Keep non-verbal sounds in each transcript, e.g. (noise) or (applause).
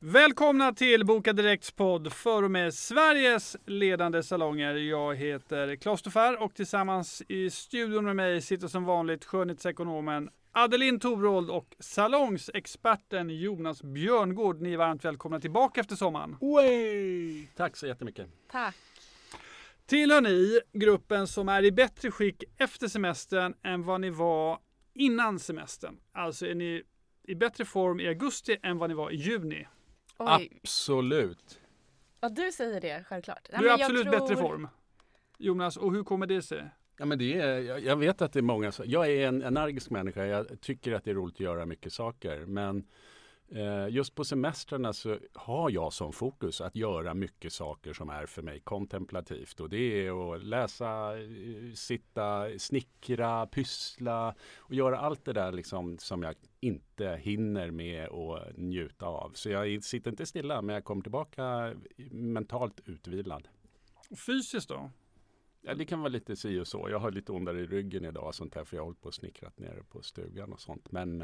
Välkomna till Boka Direkts podd för och med Sveriges ledande salonger. Jag heter Claes och tillsammans i studion med mig sitter som vanligt skönhetsekonomen Adeline Torold och salongsexperten Jonas Björngård. Ni är varmt välkomna tillbaka efter sommaren. Way! Tack så jättemycket. Tack. Tillhör ni gruppen som är i bättre skick efter semestern än vad ni var innan semestern? Alltså är ni i bättre form i augusti än vad ni var i juni? Oj. Absolut. Ja, du säger det självklart. Nej, Du är absolut tror- bättre form. Jonas, och hur kommer det sig? Ja, men det är, jag, jag vet att det är många, jag är en energisk människa, jag tycker att det är roligt att göra mycket saker. Men just på semestrarna så har jag som fokus att göra mycket saker som är för mig kontemplativt. Och det är att läsa, eh, sitta, snickra, pyssla och göra allt det där liksom som jag inte hinner med att njuta av. Så jag sitter inte stilla men jag kommer tillbaka mentalt utvilad. Fysiskt då? Ja, det kan vara lite si och så. Jag har lite ondare i ryggen idag sånt där för jag har hållit på och snickrat nere på stugan och sånt. Men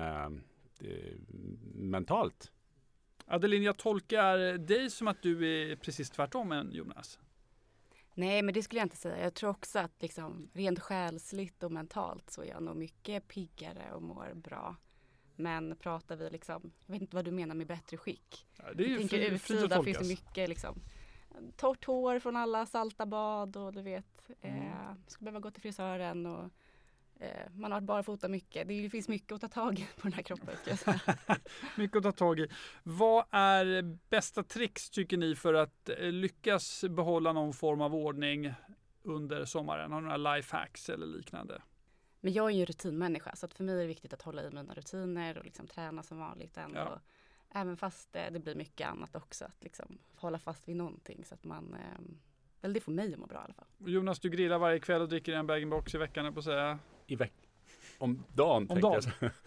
eh, mentalt. Adeline, jag tolkar dig som att du är precis tvärtom än Jonas. Nej, men det skulle jag inte säga. Jag tror också att liksom, rent själsligt och mentalt så är jag nog mycket piggare och mår bra. Men pratar vi liksom, jag vet inte vad du menar med bättre skick. Ja, det är ju jag tänker fri- utsida finns det mycket liksom torrt hår från alla salta bad och du vet, Mm. eh, ska behöva gå till frisören och man har varit barfota mycket. Det finns mycket att ta tag i på den här kroppen. (laughs) Mycket att ta tag i. Vad är bästa tricks tycker ni för att eh, lyckas behålla någon form av ordning under sommaren? Har ni några lifehacks eller liknande? Men jag är ju en rutinmänniska så att för mig är det viktigt att hålla i mina rutiner och liksom träna som vanligt ändå. Ja. Även fast eh, det blir mycket annat också. Att liksom hålla fast vid någonting så att man, eh, eller det får mig att må bra i alla fall. Jonas, du grillar varje kväll och dricker en bag-in-box i veckan, på att säga. I veck- om dagen. Om dagen. Jag. (laughs)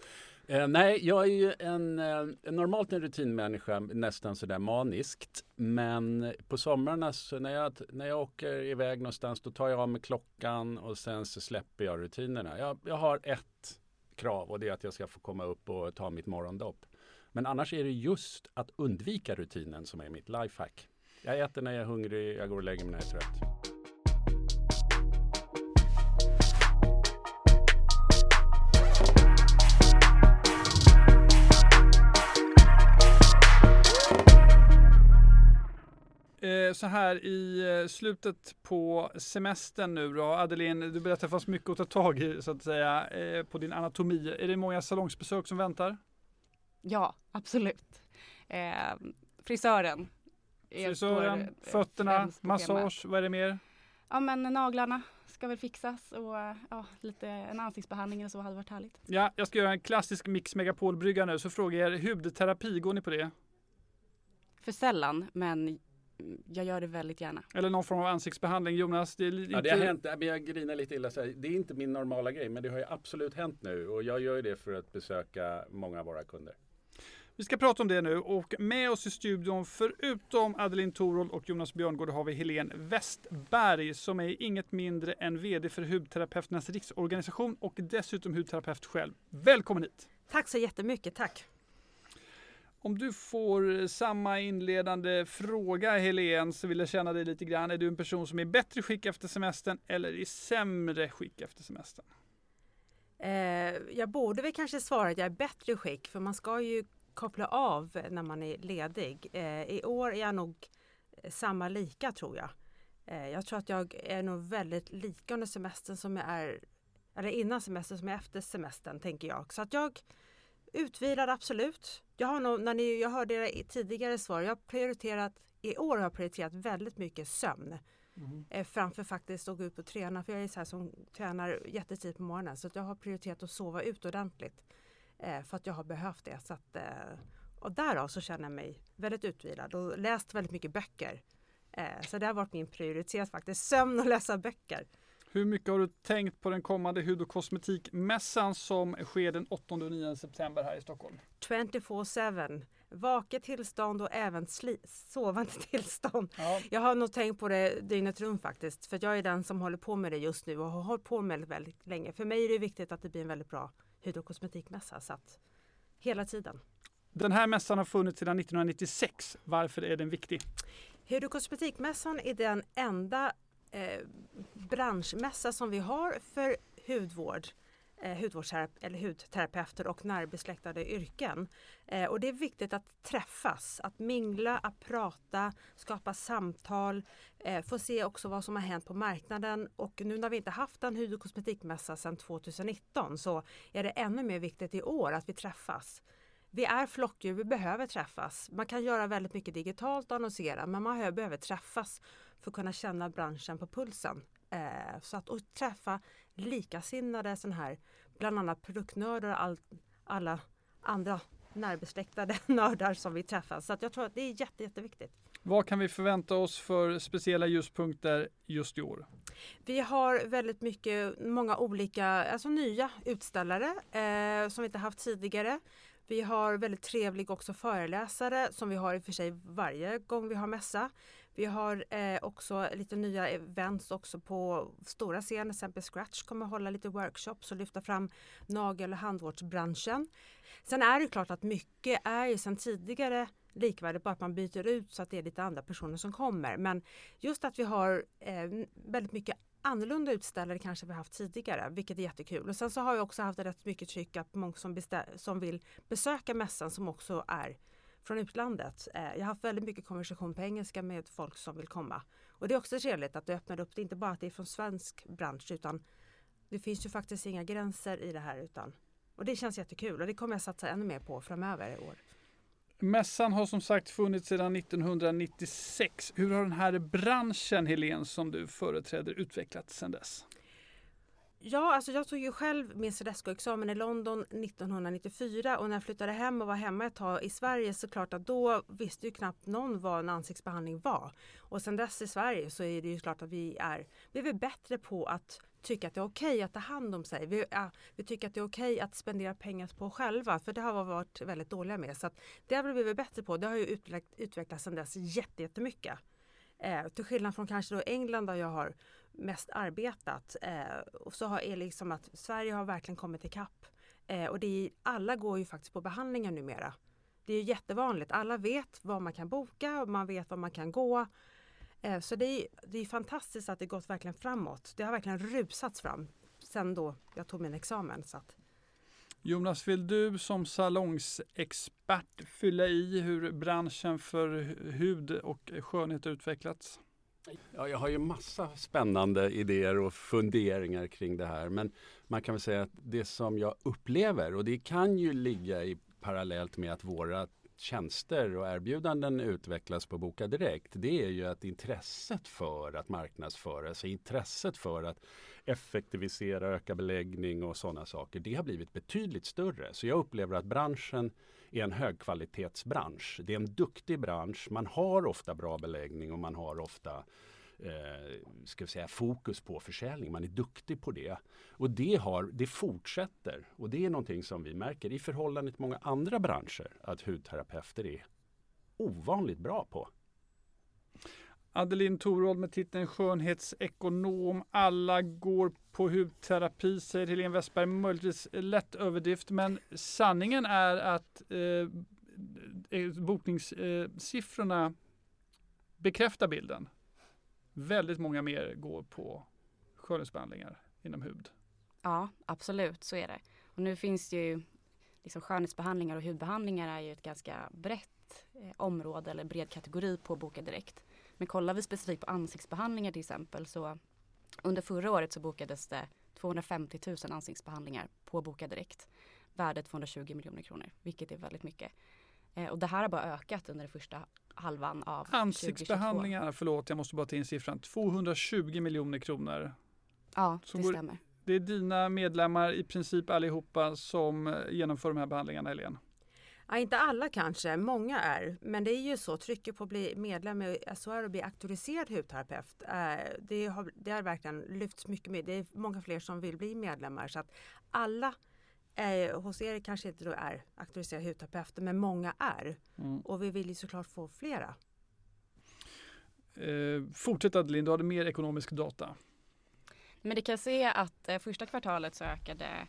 Eh, nej, jag är ju en, eh, normalt en rutinmänniska, nästan sådär maniskt. Men på somrarna så när jag, när jag åker iväg någonstans då tar jag av mig klockan och sen så släpper jag rutinerna. Jag, jag har ett krav och det är att jag ska få komma upp och ta mitt morgondopp. Men annars är det just att undvika rutinen som är mitt lifehack. Jag äter när jag är hungrig, jag går och lägger mig när jag är trött. Så här i eh, slutet på semestern nu då. Adeline, du berättar att det fanns mycket att ta tag i så att säga eh, på din anatomi. Är det många salongsbesök som väntar? Ja, absolut. Eh, frisören. Frisören, vår, eh, fötterna, massage, vad är det mer? Ja men naglarna ska väl fixas och eh, ja, lite en ansiktsbehandling eller så hade varit härligt. Ja, jag ska göra en klassisk Mix Megapol-brygga nu, så frågar jag er hudterapi, går ni på det? För sällan men jag gör det väldigt gärna. Eller någon form av ansiktsbehandling? Jonas, det är li- Ja, det har hänt. Men jag grinar lite illa. Så här. Det är inte min normala grej, men det har ju absolut hänt nu. Och jag gör ju det för att besöka många av våra kunder. Vi ska prata om det nu och med oss i studion förutom Adeline Torold och Jonas Björngård har vi Helene Westberg som är inget mindre än VD för Hudterapeuternas riksorganisation och dessutom hudterapeut själv. Välkommen hit! Tack så jättemycket, tack. Om du får samma inledande fråga Helene så vill jag känna dig lite grann. Är du en person som är i bättre skick efter semestern eller i sämre skick efter semestern? Eh, jag borde väl kanske svara att jag är i bättre skick för man ska ju koppla av när man är ledig. Eh, I år är jag nog samma lika tror jag. Eh, jag tror att jag är nog väldigt lika under semestern som jag är, eller innan semestern som jag är efter semestern tänker jag. Så att jag utvilad absolut. Jag har nog, när ni, jag hörde era tidigare svar, jag har prioriterat, i år har jag prioriterat väldigt mycket sömn. eh, framför faktiskt att gå ut och träna. För jag är så här som tränar jättetidigt på morgonen. Så jag har prioriterat att sova ut ordentligt. Eh, för att jag har behövt det. Så att, eh, och därav så känner jag mig väldigt utvilad och läst väldigt mycket böcker. Så det har varit min prioritet faktiskt. Sömn och läsa böcker. Hur mycket har du tänkt på den kommande hud och kosmetikmässan som sker den 8 och 9 september här i Stockholm? 24-7. Vaket tillstånd och även sovande tillstånd. Ja, Jag har nog tänkt på det dygnet runt faktiskt. För jag är den som håller på med det just nu och har hållit på med det väldigt länge. För mig är det viktigt att det blir en väldigt bra hud och kosmetikmässa. Så att hela tiden. Den här mässan har funnits sedan 1996. Varför är den viktig? Hud och kosmetikmässan är den enda eh, branschmässa som vi har för hudvård eh, hudvårdsterape eller hudterapeuter och närbesläktade yrken. Eh, och det är viktigt att träffas, att mingla, att prata, skapa samtal, eh, få se också vad som har hänt på marknaden. Och nu när vi inte haft en hud och kosmetikmässa sedan 2019 så är det ännu mer viktigt i år att vi träffas. Vi är flockdjur, vi behöver träffas. Man kan göra väldigt mycket digitalt och annonsera men man behöver träffas för att kunna känna branschen på pulsen. Eh, så att och träffa likasinnade sån här, bland annat produktnördar och all, alla andra närbesläktade (laughs) nördar som vi träffar. Så att jag tror att det är jätte, jätteviktigt. Vad kan vi förvänta oss för speciella ljuspunkter just i år? Vi har väldigt mycket, många olika, alltså nya utställare eh, som vi inte haft tidigare. Vi har väldigt trevliga också föreläsare som vi har i och för sig varje gång vi har mässa. Vi har eh, också lite nya events också på stora scener, till exempel Scratch kommer hålla lite workshops och lyfta fram nagel och handvårdsbranschen. Sen är det klart att mycket är ju sedan tidigare likvärdigt, bara att man byter ut så att det är lite andra personer som kommer. Men just att vi har eh, väldigt mycket annorlunda utställare kanske vi haft tidigare, vilket är jättekul. Och sen så har jag också haft rätt mycket tryck att många som, som vill besöka mässan som också är från utlandet. Eh, jag har haft väldigt mycket konversation på engelska med folk som vill komma. Och det är också trevligt att det öppnar upp, det inte bara att det är från svensk bransch utan det finns ju faktiskt inga gränser i det här utan och det känns jättekul och det kommer jag satsa ännu mer på framöver i år. Mässan har som sagt funnits sedan 1996. Hur har den här branschen, Helene, som du företräder utvecklats sedan dess? Ja, alltså jag tog ju själv min Cedesco-examen i London 1994 och när jag flyttade hem och var hemma ett tag i Sverige så klart att då visste ju knappt någon vad en ansiktsbehandling var. Och sen dess i Sverige så är det ju klart att vi är, vi är bättre på att tycka att det är okej okay att ta hand om sig. Vi, ja, vi tycker att det är okej okay att spendera pengar på själva för det har vi varit väldigt dåliga med. Så att det har vi blivit bättre på. Det har ju utvecklats, utvecklats sedan dess jättemycket. Eh, till skillnad från kanske då England där jag har mest arbetat. Eh, och så har, är liksom att Sverige har verkligen kommit ikapp. Eh, och det är, alla går ju faktiskt på behandlingar numera. Det är jättevanligt. Alla vet var man kan boka och man vet var man kan gå. Eh, så det är, det är fantastiskt att det gått verkligen framåt. Det har verkligen rusats fram sen då jag tog min examen. Så att. Jonas, vill du som salongsexpert fylla i hur branschen för hud och skönhet utvecklats? Ja, jag har ju massa spännande idéer och funderingar kring det här. Men man kan väl säga att det som jag upplever och det kan ju ligga i parallellt med att våra tjänster och erbjudanden utvecklas på Boka Direkt. Det är ju att intresset för att marknadsföra sig, intresset för att effektivisera, öka beläggning och sådana saker. Det har blivit betydligt större. Så jag upplever att branschen är en högkvalitetsbransch. Det är en duktig bransch. Man har ofta bra beläggning och man har ofta eh, ska vi säga, fokus på försäljning. Man är duktig på det. Och det, har, det fortsätter. Och det är någonting som vi märker i förhållande till många andra branscher att hudterapeuter är ovanligt bra på. Adeline Torold, med titeln skönhetsekonom. Alla går på hudterapi, säger Helene Westberg. Möjligtvis lätt överdrift, men sanningen är att eh, eh bokningssiffrorna bekräftar bilden. Väldigt många mer går på skönhetsbehandlingar inom hud. Ja, absolut, så är det. Och nu finns det ju liksom skönhetsbehandlingar och hudbehandlingar är ju ett ganska brett eh, område eller bred kategori på Boka Direkt. Men kollar vi specifikt på ansiktsbehandlingar till exempel så under förra året så bokades det 250 000 ansiktsbehandlingar på Boka Direkt. Värdet 220 miljoner kronor, vilket är väldigt mycket. Eh, och det här har bara ökat under det första halvan av Ansiktsbehandlingar, 2022. förlåt jag måste bara ta in siffran, 220 miljoner kronor. Ja, det går, stämmer. Det är dina medlemmar i princip allihopa som eh, genomför de här behandlingarna, Helene? Ja, inte alla kanske, många är. Men det är ju så, trycket på att bli medlem i SHR och bli auktoriserad hudterapeut, eh, det har, det har verkligen lyfts mycket mer. Det är många fler som vill bli medlemmar. Så att alla eh, hos er kanske inte då är auktoriserade hudterapeuter, men många är. Mm. Och vi vill ju såklart få flera. Eh, fortsätt Adeline, du hade mer ekonomisk data. Men det kan se att eh, första kvartalet så ökade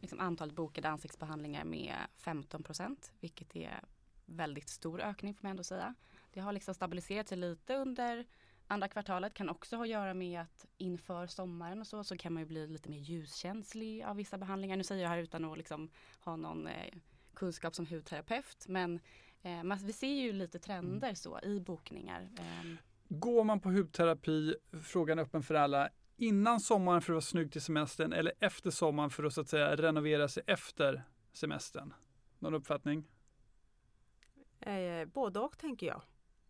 liksom antalet bokade ansiktsbehandlingar med 15 procent, vilket är väldigt stor ökning får man ändå säga. Det har liksom stabiliserat sig lite under andra kvartalet kan också ha att göra med att inför sommaren och så, så kan man ju bli lite mer ljuskänslig av vissa behandlingar. Nu säger jag här utan att liksom ha någon eh, kunskap som hudterapeut, men eh, man, vi ser ju lite trender Mm. så i bokningar. Eh, Går man på hudterapi, frågan är öppen för alla, innan sommaren för att vara snygg till semestern eller efter sommaren för att så att säga renovera sig efter semestern? Någon uppfattning? Eh, både och tänker jag.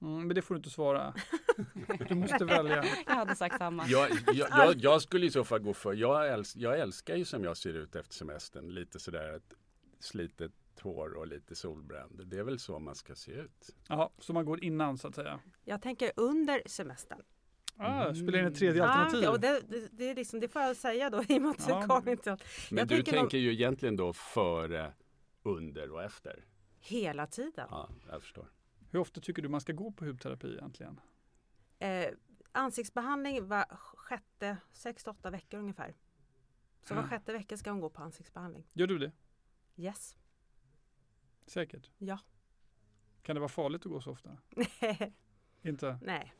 Mm, men det får du inte svara. (laughs) Du måste välja. jag hade sagt samma. Jag, jag, jag, jag skulle i så fall gå för, jag, äls, jag älskar ju som jag ser ut efter semestern. Lite sådär ett slitet hår och lite solbränd. Det är väl så man ska se ut. Jaha, så man går innan så att säga. Jag tänker under semestern. Ah, spelar in ett tredje Ah, alternativ. okej, och det, det, det, är liksom, det får jag säga då (laughs) i och med att Ja. Karin inte Men Jag du tänker tänker, nog- ju egentligen då före, under och efter. hela tiden. Ja, jag förstår. Hur ofta tycker du man ska gå på hudterapi egentligen? Eh, ansiktsbehandling var sjätte, sex till åtta veckor ungefär. Så var Ah. sjätte vecka ska hon gå på ansiktsbehandling. Gör du det? Yes. Säkert? Ja. Kan det vara farligt att gå så ofta? (laughs) Inte? Nej.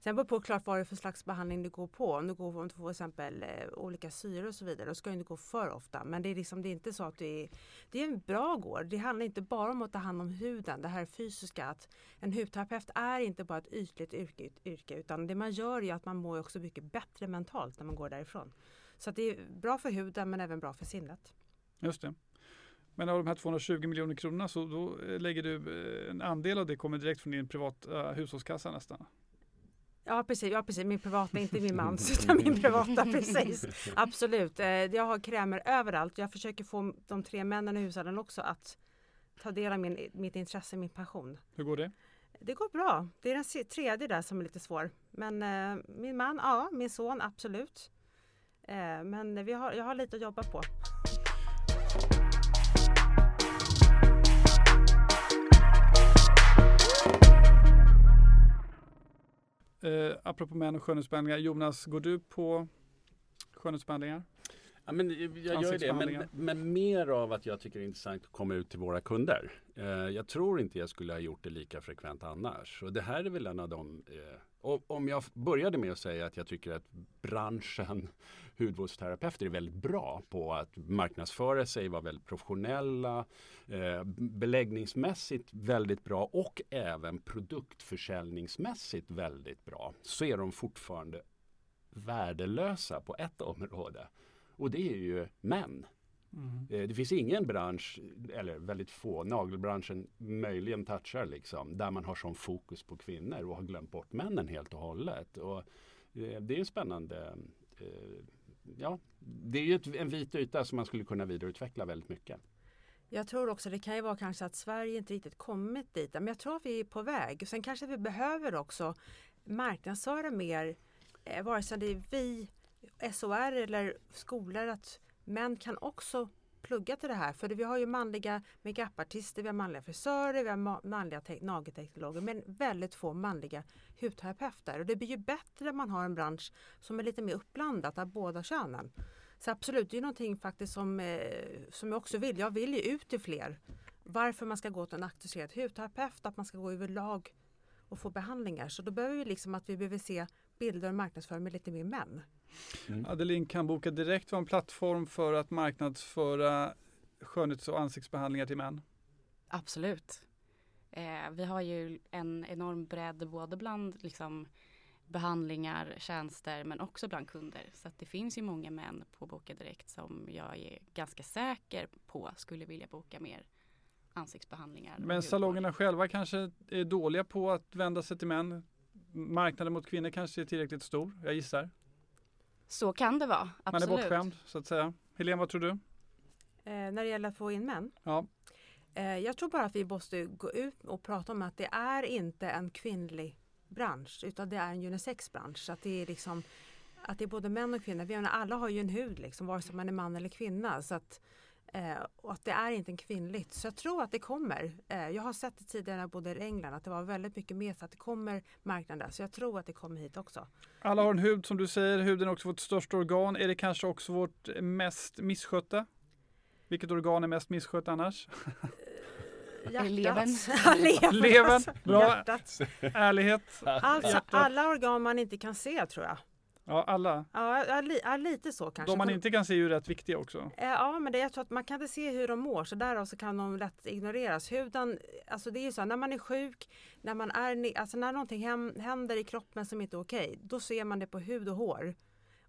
Sen beror det på klart vad det är för slags behandling du går på. Om du går om du får till exempel eh, olika syror och så vidare, då ska du inte gå för ofta. Men det är, liksom, det är inte så att du är, det är en bra gård. Det handlar inte bara om att ta hand om huden, det här fysiska. Att en hudterapeut är inte bara ett ytligt yrke, yrke utan det man gör är att man mår också mycket bättre mentalt när man går därifrån. Så att det är bra för huden men även bra för sinnet. Just det. Men av de här 220 miljoner kronorna så då eh, lägger du eh, en andel av det kommer direkt från din privata hushållskassa nästan. Ja precis, ja, precis. min privata, inte min mans (laughs) utan min privata precis. Absolut, Eh, jag har krämer överallt. Jag försöker få de tre männen i hushållen också att ta del av min, mitt intresse, min passion. Hur går det? Det går bra. Det är den tredje där som är lite svår. Men eh, min man, ja, min son, absolut. Eh, men vi har, jag har lite att jobba på. Eh, apropå män och skönhetsbehandlingar. Jonas, går du på skönhetsbehandlingar? Ja, men jag gör det, men, men mer av att jag tycker det är intressant att komma ut till våra kunder. Eh, jag tror inte jag skulle ha gjort det lika frekvent annars. Och det här är väl en av de... Eh, om jag började med att säga att jag tycker att branschen hudvårdsterapeuter är väldigt bra på att marknadsföra sig, vara väldigt professionella, eh, beläggningsmässigt väldigt bra och även produktförsäljningsmässigt väldigt bra. Så är de fortfarande värdelösa på ett område. Och det är ju män. Eh, Det finns ingen bransch, eller väldigt få, nagelbranschen möjligen touchar liksom, där man har sån fokus på kvinnor och har glömt bort männen helt och hållet. Och, eh, det är en spännande, eh, ja, det är ju ett, en vit yta som man skulle kunna vidareutveckla väldigt mycket. Jag tror också det kan ju vara kanske att Sverige inte riktigt kommit dit. Men jag tror att vi är på väg. Sen kanske vi behöver också marknadsföra mer, eh, vare sig det är vi, SOR eller skolor, att män kan också plugga till det här. För vi har ju manliga makeupartister, vi har manliga frisörer, vi har manliga nagelteknologer men väldigt få manliga hudterapeuter. Och det blir ju bättre om man har en bransch som är lite mer uppblandat av båda könen. Så absolut, det är någonting faktiskt som, eh, som jag också vill. Jag vill ju ut till fler. Varför man ska gå till en auktoriserad hudterapeut, att man ska gå överlag och få behandlingar. Så då behöver vi liksom att vi behöver se bilder och marknadsföring med lite mer män. Adeline kan boka direkt vara en plattform för att marknadsföra skönhets och ansiktsbehandlingar till män. Absolut. Eh, vi har ju en enorm bredd både bland liksom, behandlingar, tjänster men också bland kunder. Så att det finns ju många män på Boka Direkt som jag är ganska säker på skulle vilja boka mer ansiktsbehandlingar. Men salongerna själva kanske är dåliga på att vända sig till män. Marknaden mot kvinnor kanske är tillräckligt stor, jag gissar. Så kan det vara, Man absolut. är bortskämd så att säga. Helene, vad tror du? Eh, när det gäller att få in män? Ja. Eh, jag tror bara att vi måste gå ut och prata om att det är inte en kvinnlig bransch utan det är en unisexbransch. Att det är liksom att det är både män och kvinnor. Vi alla har ju en hud liksom, vare sig man är man eller kvinna. Så att, eh, och att det är inte en kvinnligt. Så jag tror att det kommer. Eh, jag har sett det tidigare när jag bodde i England att det var väldigt mycket mer så att det kommer marknader. Så jag tror att det kommer hit också. Alla har en hud som du säger, huden är också vårt största organ. Är det kanske också vårt mest misskötta? Vilket organ är mest misskött annars? Hjärtat. (laughs) Levern. Levern. Bra. Hjärtat. Ärlighet. Alltså, alla organ man inte kan se tror jag. Ja, alla. Ja, li, ja lite så kanske. De man inte kan se är ju rätt viktiga också. Eh, Ja, men det, jag tror att man kan inte se hur de mår så därav så kan de lätt ignoreras. Huden, alltså det är ju så, när man är sjuk, när, man är, alltså när någonting händer i kroppen som inte är okej, då ser man det på hud och hår.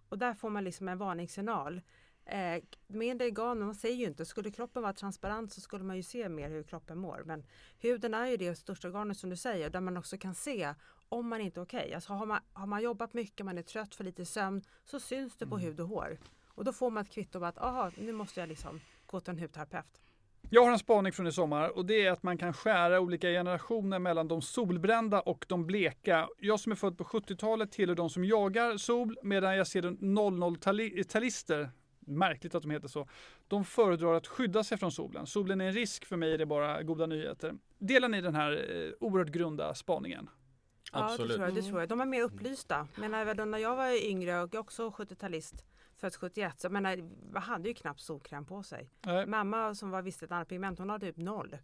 Och där får man liksom en varningssignal. Eh, mindre organ, man säger ju inte, skulle kroppen vara transparent så skulle man ju se mer hur kroppen mår. Men huden är ju det största organet som du säger, där man också kan se om man inte är okej. Alltså har, man, har man jobbat mycket, man är trött, för lite sömn, så syns det på hud och hår. Och då får man ett kvitto på att aha, nu måste jag liksom gå till en hudterapeut. Jag har en spaning från i sommar och det är att man kan skära olika generationer mellan de solbrända och de bleka. Jag som är född på 70-talet tillhör de som jagar sol medan jag ser 00-talister, märkligt att de heter så, de föredrar att skydda sig från solen. Solen är en risk, för mig är det bara goda nyheter. Delar ni den här eh, oerhört grunda spaningen? Ja, det Absolut. tror, jag, det Mm. tror jag. De är mer upplysta. Men även när jag var yngre och också 70-talist, född 71, så jag menar, man hade ju knappt solkräm på sig. Nej. Mamma som var visste ett annat pigment, hon hade typ noll.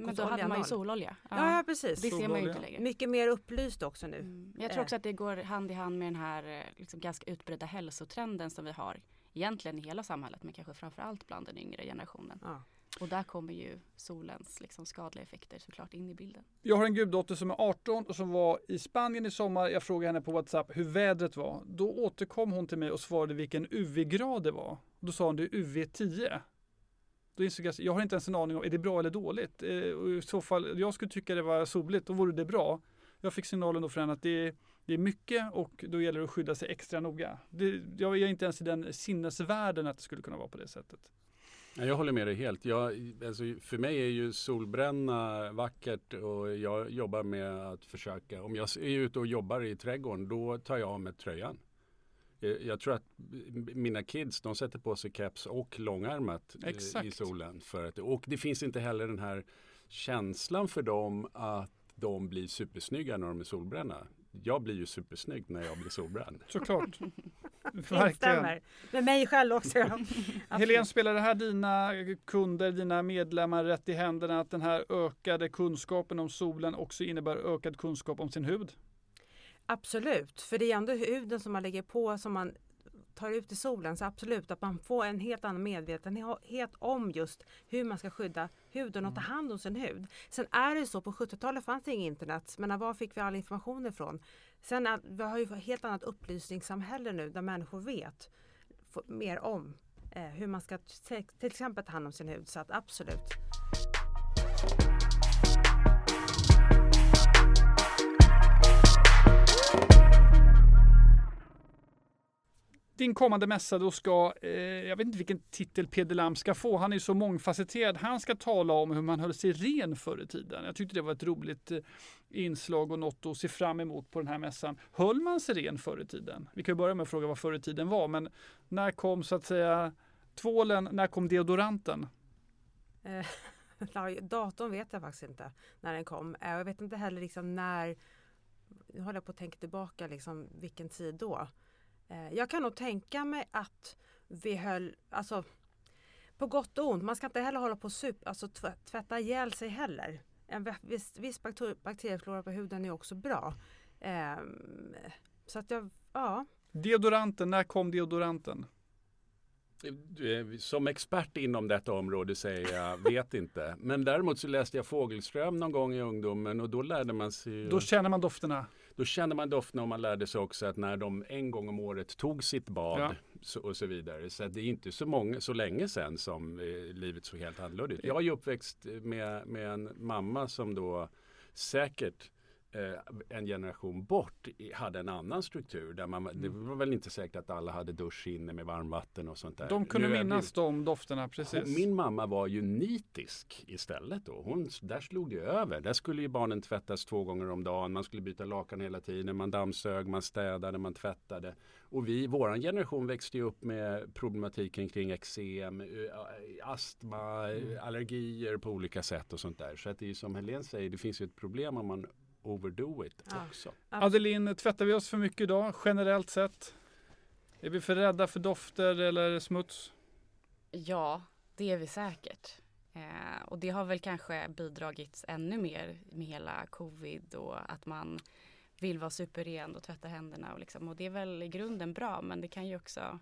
Men då hade man ju sololja. Ja, ja, precis. Det ser man ju inte längre. Mycket mer upplyst också nu. Mm. Jag tror också att det går hand i hand med den här eh, liksom ganska utbredda hälsotrenden som vi har egentligen i hela samhället men kanske framförallt bland den yngre generationen. Ja. Och där kommer ju solens liksom skadliga effekter såklart in i bilden. Jag har en guddotter som är 18 och som var i Spanien i sommar. Jag frågade henne på WhatsApp hur vädret var. Då återkom hon till mig och svarade vilken UV-grad det var. Då sa hon det är UV10. Då insåg jag, jag har inte ens en aning om, är det bra eller dåligt? Eh, och I så fall, jag skulle tycka det var soligt, då vore det bra. Jag fick signalen då från henne att det är, det är mycket och då gäller det att skydda sig extra noga. Det, jag är inte ens i den sinnesvärlden att det skulle kunna vara på det sättet. Ja, Jag håller med dig helt. Jag, alltså, för mig är ju solbränna vackert och jag jobbar med att försöka. Om jag är ute och jobbar i trädgården då tar jag av mig tröjan. Eh, Jag tror att mina kids de sätter på sig keps och långärmat eh, i Exakt. solen. För att, och det finns inte heller den här känslan för dem att de blir supersnygga när de är solbränna. Jag blir ju supersnygg när jag blir solbränd. (laughs) Såklart. (laughs) Instämmer. Med mig själv också. (laughs) Ja. Helene, spelar det här dina kunder, dina medlemmar rätt i händerna att den här ökade kunskapen om solen också innebär ökad kunskap om sin hud? Absolut, för det är ändå huden som man lägger på som man tar ut i solen. Så absolut att man får en helt annan medvetenhet om just hur man ska skydda huden och ta hand om sin hud. Sen är det så, på 70-talet fanns det inget internet, men var fick vi all information ifrån? Sen att vi har ju ett helt annat upplysningssamhälle nu där människor vet mer om eh, hur man ska till exempel ta hand om sin hud. Så att absolut. Din kommande mässa då ska, eh, jag vet inte vilken titel Peder Lam ska få, han är så mångfacetterad. Han ska tala om hur man höll sig ren förr i tiden. Jag tyckte det var ett roligt eh, inslag och något att se fram emot på den här mässan. Höll man sig ren förr i tiden? Vi kan ju börja med att fråga vad förr i tiden var, men när kom så att säga tvålen, när kom deodoranten? Eh, (laughs) Datorn vet jag faktiskt inte när den kom. Eh, jag vet inte heller liksom när, nu håller jag på att tänka tillbaka liksom vilken tid då. Eh, Jag kan nog tänka mig att vi höll, alltså på gott och ont, man ska inte heller hålla på och sup, alltså tv- tvätta ihjäl sig heller. En viss, viss bakter- bakterieflora på huden är också bra. Ehm, så att jag, ja. Deodoranten, när kom deodoranten? Eh, Som expert inom detta område säger jag (laughs) vet inte. Men däremot så läste jag Fågelström någon gång i ungdomen och då lärde man sig ju- Då känner man dofterna. Då kände man dofterna och man lärde sig också att när de en gång om året tog sitt bad Ja. så, och så vidare. Så det är inte så, många, så länge sedan som eh, livet såg helt annorlunda ut. Jag är uppväxt med, med en mamma som då säkert en generation bort hade en annan struktur. Där man, Det Mm. var väl inte säkert att alla hade dusch inne med varmvatten och sånt där. De kunde Nu minnas de dofterna, precis. min mamma var ju nitisk istället då. Hon, där slog det över. Där skulle ju barnen tvättas två gånger om dagen. Man skulle byta lakan hela tiden. Man dammsög, man städade, man tvättade. Och vi, våran generation växte upp med problematiken kring eksem, eh, astma, eh, allergier på olika sätt och sånt där. Så att det är ju som Helene säger, det finns ju ett problem om man overdo it Ja. också. Adeline, tvättar vi oss för mycket idag generellt sett? Är vi för rädda för dofter eller smuts? Ja, Det är vi säkert. Eh, och det har väl kanske bidragit ännu mer med hela covid och att man vill vara superren och tvätta händerna och, liksom, och det är väl i grunden bra men det kan ju också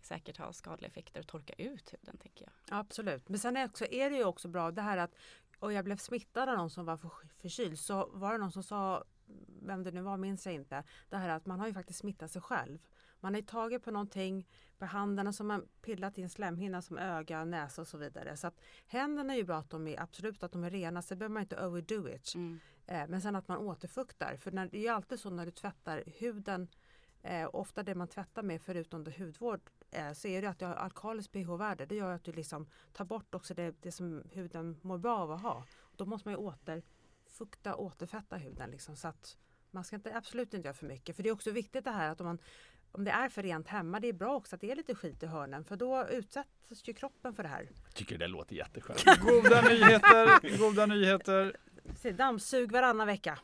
säkert ha skadliga effekter och torka ut huden tänker jag. Absolut, men sen är, också, är det ju också bra det här att och jag blev smittad av någon som var förkyld så var det någon som sa, vem det nu var minns jag inte, det här att man har ju faktiskt smittat sig själv. Man har ju tagit på någonting på händerna som man pillat i en slemhinna som öga, näsa och så vidare. Så att händerna är ju bra att de är absolut att de är rena, så behöver man inte overdo it. Mm. Eh, men sen att man återfuktar, för när, det är ju alltid så när du tvättar huden Eh, ofta det man tvättar med förutom hudvård eh, så är det att du har alkaliskt pH-värde. Det gör att du liksom tar bort också det, det som huden mår bra av att ha. Då måste man ju återfukta, återfetta huden. Liksom, så att man ska inte, absolut inte göra för mycket. För det är också viktigt det här att om, man, om det är för rent hemma, det är bra också att det är lite skit i hörnen för då utsätts ju kroppen för det här. Jag tycker det låter jätteskönt. goda nyheter, goda nyheter. Dammsug varannan vecka.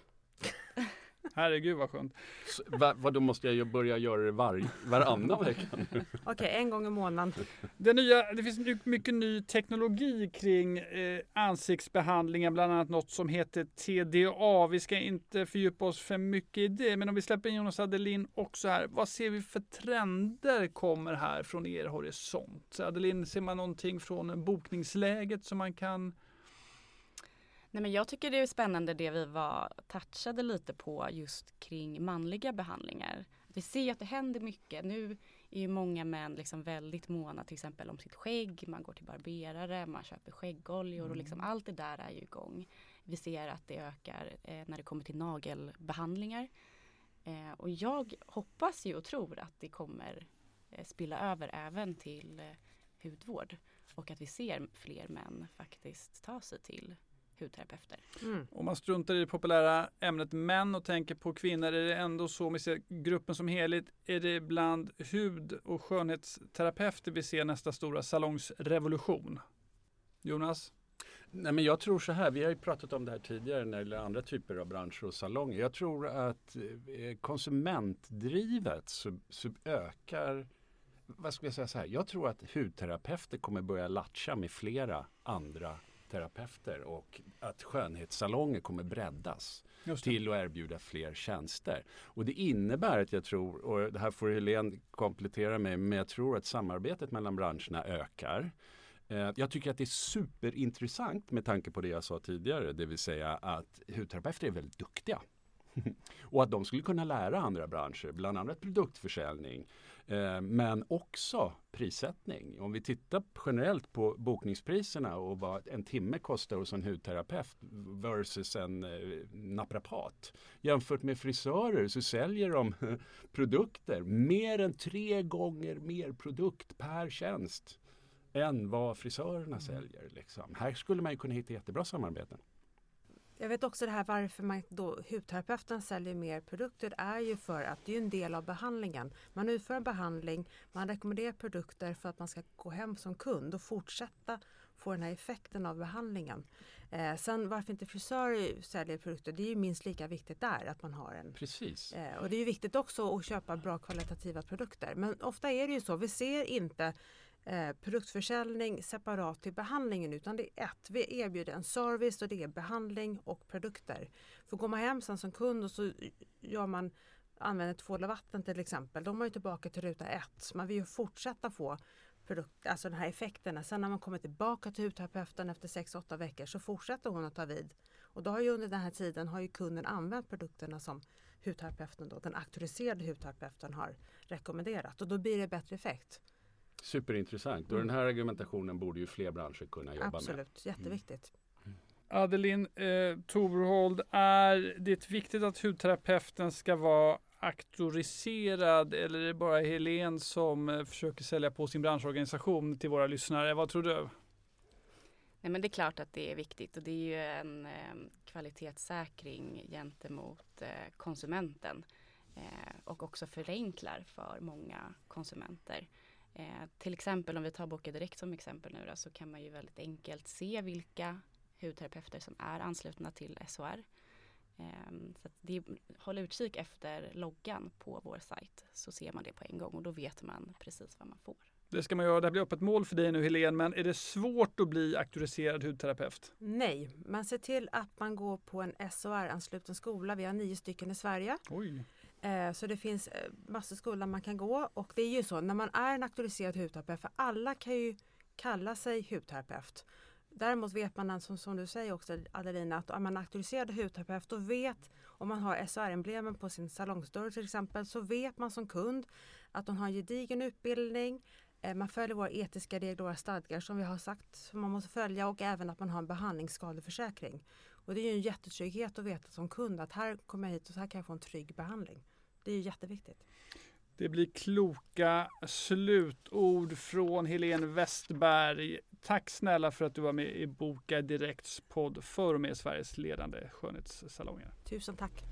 (laughs) Herregud vad skönt. Så, va, va, då måste jag börja göra det var, varannan vecka? (laughs) Okej, okay, en gång i månaden. Det, nya, det finns mycket ny teknologi kring eh, ansiktsbehandlingar, bland annat något som heter TDA. Vi ska inte fördjupa oss för mycket i det, men om vi släpper in Jonas Adelin också här. Vad ser vi för trender kommer här från er horisont? Adelin, ser man någonting från bokningsläget som man kan Nej, men jag tycker det är spännande det vi var touchade lite på just kring manliga behandlingar. Vi ser att det händer mycket. Nu är ju många män liksom väldigt måna till exempel om sitt skägg. Man går till barberare, man köper skäggoljor mm. och liksom allt det där är ju igång. Vi ser att det ökar eh, när det kommer till nagelbehandlingar. Eh, och jag hoppas ju och tror att det kommer eh, spilla över även till eh, hudvård. Och att vi ser fler män faktiskt ta sig till hudterapeuter. Mm. Om man struntar i det populära ämnet män och tänker på kvinnor är det ändå så, om vi ser gruppen som helhet, är det bland hud och skönhetsterapeuter vi ser nästa stora salongsrevolution? Jonas? Nej, men jag tror så här, vi har ju pratat om det här tidigare när det gäller andra typer av branscher och salonger. Jag tror att eh, konsumentdrivet så, så ökar vad ska jag säga så här? Jag tror att hudterapeuter kommer börja latcha med flera andra terapeuter och att skönhetssalonger kommer breddas till att erbjuda fler tjänster. Och det innebär att jag tror, och det här får Helene komplettera mig, men jag tror att samarbetet mellan branscherna ökar. Eh, jag tycker att det är superintressant med tanke på det jag sa tidigare, det vill säga att hudterapeuter är väldigt duktiga. Och att de skulle kunna lära andra branscher, bland annat produktförsäljning, Eh, men också prissättning. Om vi tittar generellt på bokningspriserna och vad en timme kostar hos en hudterapeut versus en eh, naprapat. Jämfört med frisörer så säljer de (laughs) produkter, mer än tre gånger mer produkt per tjänst än vad frisörerna mm. säljer. Liksom. Här skulle man kunna hitta jättebra samarbeten. Jag vet också det här varför man då, hudterapeuten säljer mer produkter är ju för att det är en del av behandlingen. Man utför en behandling, man rekommenderar produkter för att man ska gå hem som kund och fortsätta få den här effekten av behandlingen. Eh, sen varför inte frisörer säljer produkter, det är ju minst lika viktigt där att man har en. Precis. Eh, och det är viktigt också att köpa bra kvalitativa produkter. Men ofta är det ju så, vi ser inte eh, produktförsäljning separat till behandlingen utan det är ett. Vi erbjuder en service och det är behandling och produkter. För går man hem sen som kund och så gör man använder tvål och vatten till exempel, då är man tillbaka till ruta ett. Man vill ju fortsätta få produkt, alltså den här effekterna. Sen när man kommer tillbaka till hudterapeuten efter 6-8 veckor så fortsätter hon att ta vid. Och då har ju under den här tiden har ju kunden använt produkterna som hudterapeuten, då, den auktoriserade hudterapeuten har rekommenderat och då blir det bättre effekt. Superintressant och mm. den här argumentationen borde ju fler branscher kunna jobba Absolut. med. Absolut, jätteviktigt. Mm. Adelin eh, Torhold, är det viktigt att hudterapeuten ska vara auktoriserad eller är det bara Helen som eh, försöker sälja på sin branschorganisation till våra lyssnare? Vad tror du? Nej, men det är klart att det är viktigt och det är ju en eh, kvalitetssäkring gentemot eh, konsumenten eh, och också förenklar för många konsumenter. Eh, till exempel om vi tar Boka Direkt som exempel nu då, så kan man ju väldigt enkelt se vilka hudterapeuter som är anslutna till SHR. Eh, så det, håll utkik efter loggan på vår sajt så ser man det på en gång och då vet man precis vad man får. Det ska man göra. Det här blir öppet mål för dig nu Helene, men är det svårt att bli auktoriserad hudterapeut? Nej, man ser till att man går på en SOR-ansluten skola. Vi har nio stycken i Sverige. Oj. Eh, så det finns eh, massor skolor man kan gå och det är ju så när man är en auktoriserad hudterapeut, för alla kan ju kalla sig hudterapeut. Däremot vet man, som, som du säger också Adelina, att om man är auktoriserad hudterapeut och vet om man har SR-emblemen på sin salongsdörr till exempel så vet man som kund att de har en gedigen utbildning, eh, man följer våra etiska regler och våra stadgar som vi har sagt som man måste följa och även att man har en behandlingsskadeförsäkring. Och det är ju en jättetrygghet att veta som kund att här kommer jag hit och så här kan jag få en trygg behandling. Det är ju jätteviktigt. Det blir kloka slutord från Helene Westberg. Tack snälla för att du var med i Boka Direkts podd för och med Sveriges ledande skönhetssalonger. Tusen tack.